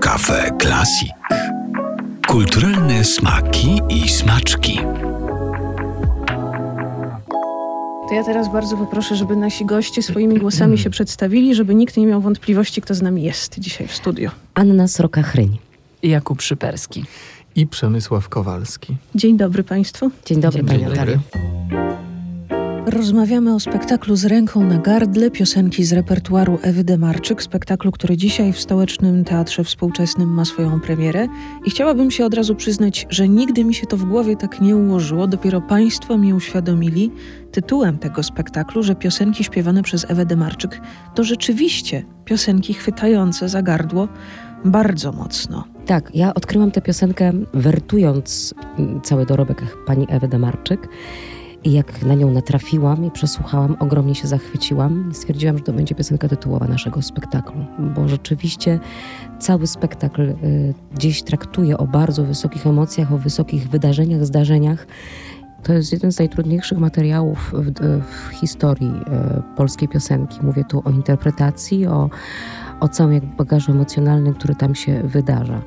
Kafe Klasik. Kulturalne smaki i smaczki. To ja teraz bardzo poproszę, żeby nasi goście swoimi głosami się przedstawili, żeby nikt nie miał wątpliwości, kto z nami jest dzisiaj w studiu. Anna Sroka-Chryń. Jakub Szyperski. i Przemysław Kowalski. Dzień dobry Państwu. Dzień dobry, Dzień Pani dobry. Rozmawiamy o spektaklu z ręką na gardle, piosenki z repertuaru Ewy Demarczyk, spektaklu, który dzisiaj w Stołecznym Teatrze Współczesnym ma swoją premierę. I chciałabym się od razu przyznać, że nigdy mi się to w głowie tak nie ułożyło. Dopiero Państwo mi uświadomili tytułem tego spektaklu, że piosenki śpiewane przez Ewę Demarczyk to rzeczywiście piosenki chwytające za gardło bardzo mocno. Tak, ja odkryłam tę piosenkę wertując cały dorobek pani Ewy Demarczyk. I jak na nią natrafiłam i przesłuchałam, ogromnie się zachwyciłam. Stwierdziłam, że to będzie piosenka tytułowa naszego spektaklu, bo rzeczywiście cały spektakl y, gdzieś traktuje o bardzo wysokich emocjach, o wysokich wydarzeniach, zdarzeniach. To jest jeden z najtrudniejszych materiałów w, w historii y, polskiej piosenki. Mówię tu o interpretacji, o, o całym bagażu emocjonalnym, który tam się wydarza.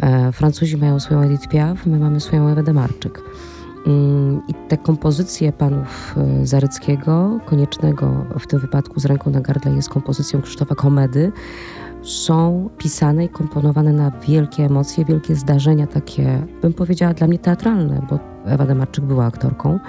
E, Francuzi mają swoją Edith Piaf, my mamy swoją Ewę Demarczyk. Mm, I te kompozycje panów e, Zaryckiego, Koniecznego w tym wypadku z ręką na gardle jest kompozycją Krzysztofa Komedy, są pisane i komponowane na wielkie emocje, wielkie zdarzenia, takie, bym powiedziała, dla mnie teatralne, bo Ewa Demarczyk była aktorką.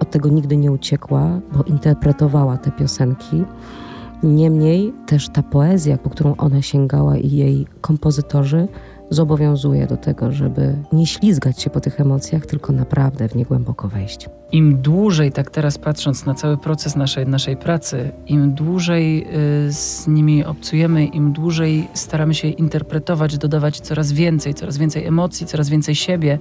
Od tego nigdy nie uciekła, bo interpretowała te piosenki. Niemniej też ta poezja, po którą ona sięgała i jej kompozytorzy, zobowiązuje do tego, żeby nie ślizgać się po tych emocjach, tylko naprawdę w nie głęboko wejść. Im dłużej, tak teraz patrząc na cały proces naszej, naszej pracy, im dłużej y, z nimi obcujemy, im dłużej staramy się interpretować, dodawać coraz więcej, coraz więcej emocji, coraz więcej siebie.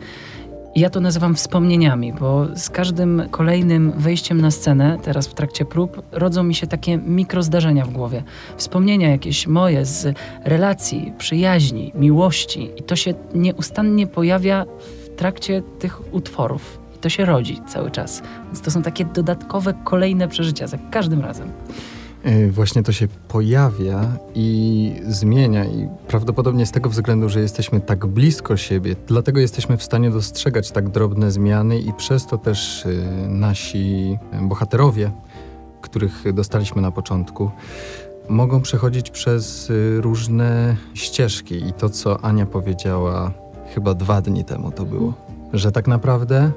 Ja to nazywam wspomnieniami, bo z każdym kolejnym wejściem na scenę, teraz w trakcie prób, rodzą mi się takie mikrozdarzenia w głowie. Wspomnienia jakieś moje z relacji, przyjaźni, miłości. I to się nieustannie pojawia w trakcie tych utworów. I to się rodzi cały czas. Więc to są takie dodatkowe, kolejne przeżycia za każdym razem. Yy, Właśnie to się pojawia i zmienia i prawdopodobnie z tego względu, że jesteśmy tak blisko siebie, dlatego jesteśmy w stanie dostrzegać tak drobne zmiany i przez to też yy, nasi bohaterowie, których dostaliśmy na początku, mogą przechodzić przez yy, różne ścieżki i to, co Ania powiedziała chyba dwa dni temu to było, że tak naprawdę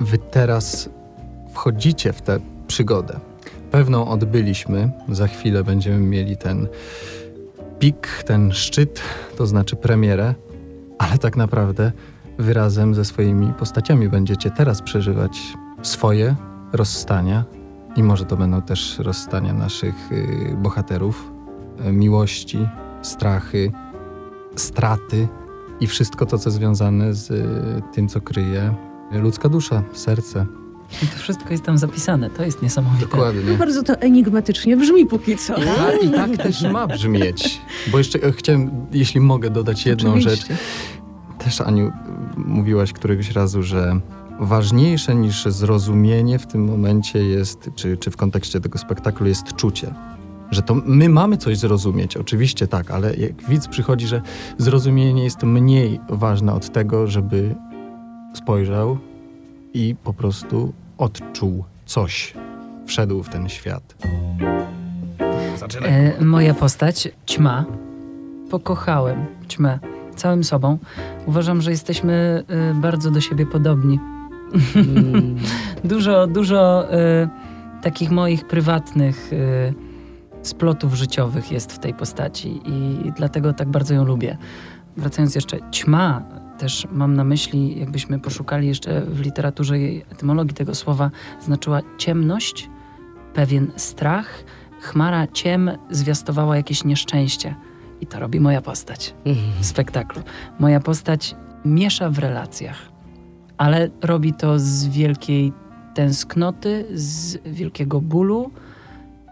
wy teraz wchodzicie w tę przygodę. Pewną odbyliśmy, za chwilę będziemy mieli ten pik, ten szczyt, to znaczy premierę, ale tak naprawdę wy razem ze swoimi postaciami będziecie teraz przeżywać swoje rozstania. I może to będą też rozstania naszych y, bohaterów, y, miłości, strachy, straty i wszystko to, co związane z y, tym, co kryje ludzka dusza, serce. I to wszystko jest tam zapisane. To jest niesamowite. Dokładnie. Bardzo to enigmatycznie brzmi póki co. Tak, I tak też ma brzmieć. Bo jeszcze e, chciałem, jeśli mogę dodać jedną Oczywiście. rzecz. Też, Aniu, mówiłaś któregoś razu, że ważniejsze niż zrozumienie w tym momencie jest, czy, czy w kontekście tego spektaklu jest czucie. Że to my mamy coś zrozumieć, oczywiście tak, ale jak widz przychodzi, że zrozumienie jest mniej ważne od tego, żeby spojrzał i po prostu odczuł coś, wszedł w ten świat. E, moja postać, ćma. Pokochałem ćmę całym sobą. Uważam, że jesteśmy e, bardzo do siebie podobni. Mm, Dużo, dużo e, takich moich prywatnych e, splotów życiowych jest w tej postaci i dlatego tak bardzo ją lubię. Wracając jeszcze, ćma też mam na myśli, jakbyśmy poszukali jeszcze w literaturze jej etymologii tego słowa, znaczyła ciemność, pewien strach. Chmara ciem zwiastowała jakieś nieszczęście. I to robi moja postać w spektaklu. Moja postać miesza w relacjach, ale robi to z wielkiej tęsknoty, z wielkiego bólu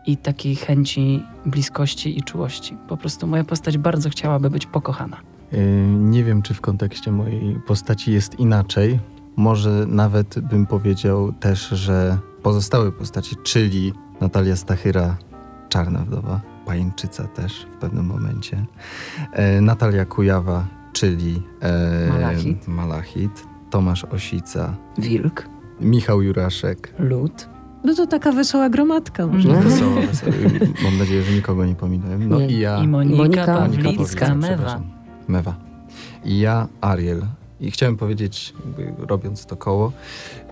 i takiej chęci bliskości i czułości. Po prostu moja postać bardzo chciałaby być pokochana. Yy, Nie wiem, czy w kontekście mojej postaci jest inaczej. Może nawet bym powiedział też, że pozostałe postaci, czyli Natalia Stachyra, Czarna Wdowa, Pańczyca też w pewnym momencie. E, Natalia Kujawa, czyli e, Malachit. Malachit. Tomasz Osica, Wilk, Michał Juraszek. lód. No to taka wesoła gromadka. Może. Mhm. Wesoło, wesoło. Mam nadzieję, że nikogo nie pominąłem. No Nie. i ja. I Monika, Monika Pawlicka, Pawlicka, Mewa. Mewa. I ja, Ariel. I chciałem powiedzieć, robiąc to koło,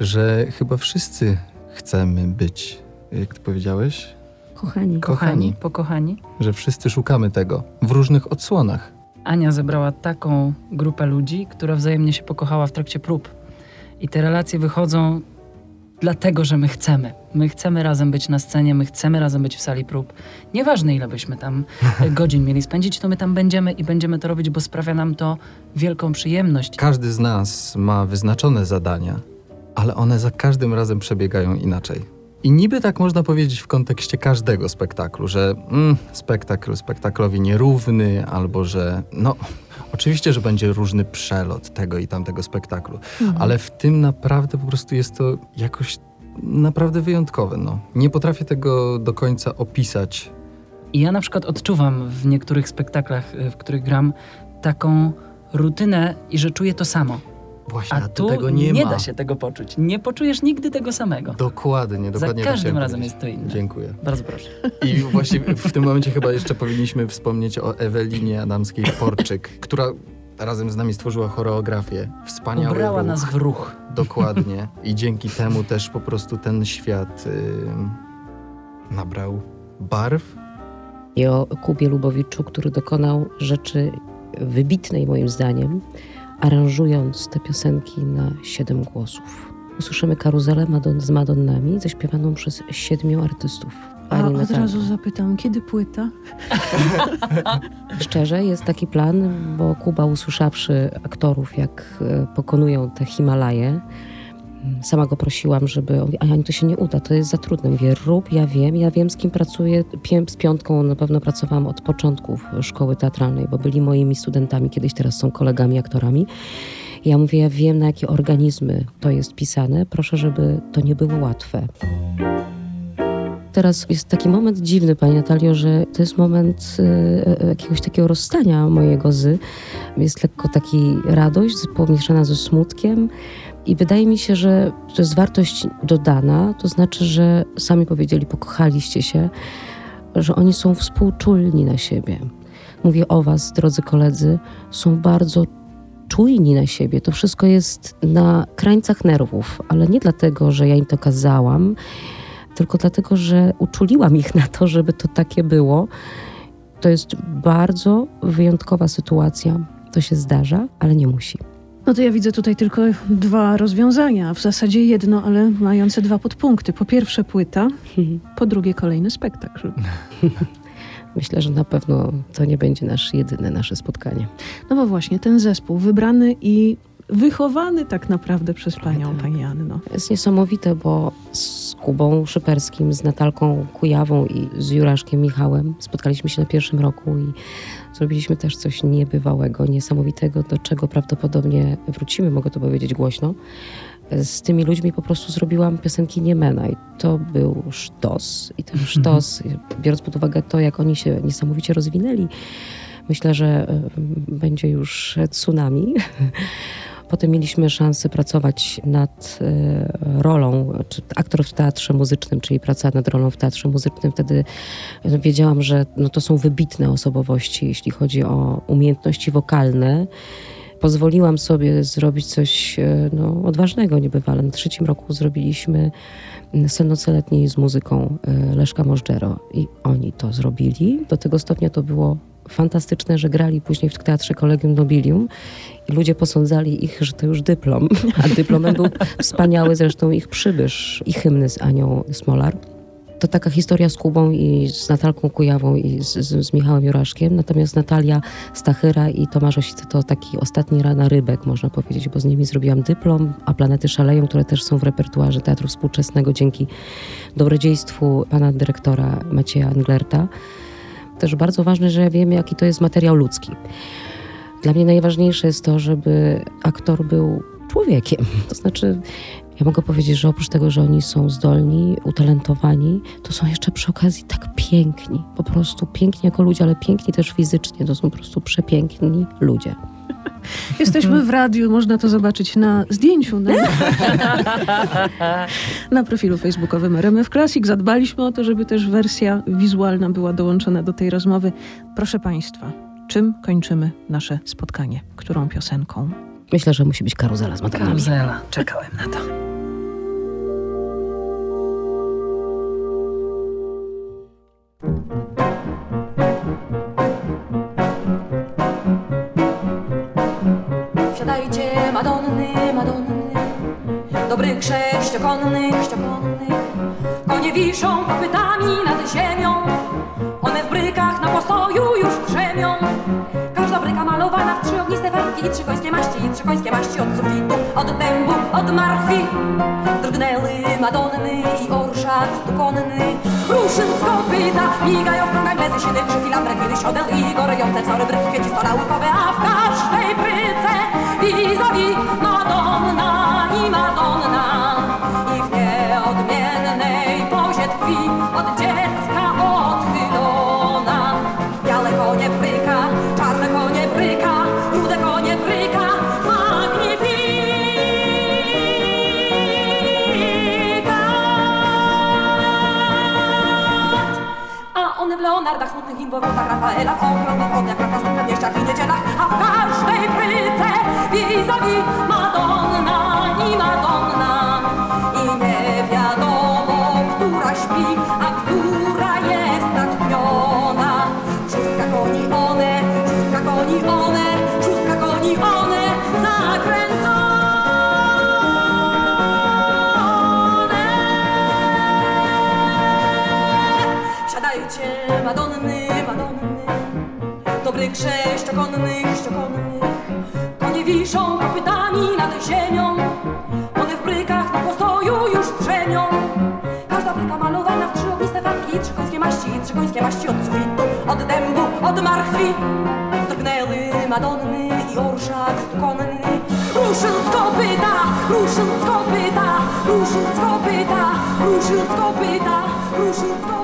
że chyba wszyscy chcemy być, jak ty powiedziałeś, Kochani. Kochani, pokochani. że wszyscy szukamy tego w różnych odsłonach. Ania zebrała taką grupę ludzi, która wzajemnie się pokochała w trakcie prób. I te relacje wychodzą dlatego, że my chcemy. My chcemy razem być na scenie, my chcemy razem być w sali prób. Nieważne, ile byśmy tam e, godzin mieli spędzić, to my tam będziemy i będziemy to robić, bo sprawia nam to wielką przyjemność. Każdy z nas ma wyznaczone zadania, ale one za każdym razem przebiegają inaczej. I niby tak można powiedzieć w kontekście każdego spektaklu, że mm, spektakl spektaklowi nierówny, albo że no, oczywiście, że będzie różny przelot tego i tamtego spektaklu, Mhm. ale w tym naprawdę po prostu jest to jakoś naprawdę wyjątkowe. No. Nie potrafię tego do końca opisać. I ja na przykład odczuwam w niektórych spektaklach, y, w których gram, taką rutynę i że czuję to samo. Właśnie, A tu tego nie, ma. da się tego poczuć. Nie poczujesz nigdy tego samego. Dokładnie, dokładnie. Za tak każdym razem powiedzieć. jest to inne. Dziękuję. Bardzo proszę. I właśnie w tym momencie chyba jeszcze powinniśmy wspomnieć o Ewelinie Adamskiej-Porczyk, która razem z nami stworzyła choreografię. Wspaniały Ubrała ruch. nas w ruch. Dokładnie. I dzięki temu też po prostu ten świat y, nabrał barw. I o Kubie Lubowiczu, który dokonał rzeczy wybitnej moim zdaniem, aranżując te piosenki na siedem głosów. Usłyszymy karuzelę Madon z Madonnami, zaśpiewaną przez siedmiu artystów. A od Natalii. razu zapytam, kiedy płyta? Szczerze, jest taki plan, bo Kuba usłyszawszy aktorów, jak e, pokonują te Himalaje, sama go prosiłam, żeby... A Ani, to się nie uda, to jest za trudne. Mówię, rób, ja wiem, ja wiem, z kim pracuję. Z piątką na pewno pracowałam od początków szkoły teatralnej, bo byli moimi studentami, kiedyś teraz są kolegami, aktorami. Ja mówię, ja wiem, na jakie organizmy to jest pisane. Proszę, żeby to nie było łatwe. Teraz jest taki moment dziwny, Pani Natalio, że to jest moment e, e, jakiegoś takiego rozstania mojego z. Jest lekko taki radość pomieszana ze smutkiem. I wydaje mi się, że to jest wartość dodana, to znaczy, że sami powiedzieli, pokochaliście się, że oni są współczulni na siebie. Mówię o Was, drodzy koledzy, są bardzo czujni na siebie. To wszystko jest na krańcach nerwów, ale nie dlatego, że ja im to kazałam, tylko dlatego, że uczuliłam ich na to, żeby to takie było. To jest bardzo wyjątkowa sytuacja. To się zdarza, ale nie musi. No to ja widzę tutaj tylko dwa rozwiązania, w zasadzie jedno, ale mające dwa podpunkty. Po pierwsze płyta, po drugie kolejny spektakl. Myślę, że na pewno to nie będzie nasz jedyne nasze spotkanie. No bo właśnie ten zespół, wybrany i wychowany tak naprawdę przez panią, tak. pani Anno. Jest niesamowite, bo z Kubą Szyperskim, z Natalką Kujawą i z Juraszkiem Michałem spotkaliśmy się na pierwszym roku i zrobiliśmy też coś niebywałego, niesamowitego, do czego prawdopodobnie wrócimy, mogę to powiedzieć głośno. Z tymi ludźmi po prostu zrobiłam piosenki Niemena i to był sztos. I ten sztos, biorąc pod uwagę to, jak oni się niesamowicie rozwinęli, myślę, że e, będzie już tsunami. Potem mieliśmy szansę pracować nad e, rolą, czy aktor w teatrze muzycznym, czyli praca nad rolą w teatrze muzycznym. Wtedy e, wiedziałam, że no, to są wybitne osobowości, jeśli chodzi o umiejętności wokalne. Pozwoliłam sobie zrobić coś e, no, odważnego niebywale. Na trzecim roku zrobiliśmy sen nocoletniej z muzyką Leszka Możdżero i oni to zrobili. Do tego stopnia to było fantastyczne, że grali później w Teatrze Kolegium Nobilium i ludzie posądzali ich, że to już dyplom. A dyplomem był wspaniały zresztą ich przybysz i hymny z Anią Smolar. To taka historia z Kubą i z Natalką Kujawą i z, z, z Michałem Juraszkiem. Natomiast Natalia Stachyra i Tomasz Osice to taki ostatni rana rybek, można powiedzieć, bo z nimi zrobiłam dyplom, a Planety Szaleją, które też są w repertuarze Teatru Współczesnego dzięki dobrodziejstwu pana dyrektora Macieja Anglerta. Też bardzo ważne, że wiemy, jaki to jest materiał ludzki. Dla mnie najważniejsze jest to, żeby aktor był człowiekiem. To znaczy, Ja mogę powiedzieć, że oprócz tego, że oni są zdolni, utalentowani, to są jeszcze przy okazji tak piękni. Po prostu piękni jako ludzie, ale piękni też fizycznie. To są po prostu przepiękni ludzie. Jesteśmy w radiu, można to zobaczyć na zdjęciu na, na profilu facebookowym RMF Classic. Zadbaliśmy o to, żeby też wersja wizualna była dołączona do tej rozmowy. Proszę Państwa, czym kończymy nasze spotkanie? Którą piosenką? Myślę, że musi być karuzela z Madonami. Karuzela, czekałem na to. Dobrych sześciokonnych. Konie wiszą kopytami nad ziemią, one w brykach na postoju już drzemią. Każda bryka malowana w trzy ogniste wargi, trzy końskie maści, trzy końskie maści od sufitu, od dębu, od marchwi. Drgnęły Madonny i orszak stukonny, ruszyn z kopyta, migają w prągach lezy szyny, krzyki lambrek, widy siodeł i gorejące wzory bryk, kwiecisto łykowe, Leonardach, smutnych imbowodach Rafaela, w ogromnych ogniach, prakasnych przedmieściach i niedzielach, a w każdej bryce vis-a-vis dobrych sześciokonnych, sześciokonnych. Konie wiszą kopytami nad ziemią, one w brykach na postoju już drzemią. Każda bryka malowana w trzy ogniste farbki, trzy końskie maści, trzy końskie maści od sufitu, od dębu, od marchwi. Drgnęły Madonny i orszak stukonny. Ruszyn z kopyta, ruszyn z kopyta, ruszyn z kopyta, ruszyn z kopyta, ruszyn z kopyta.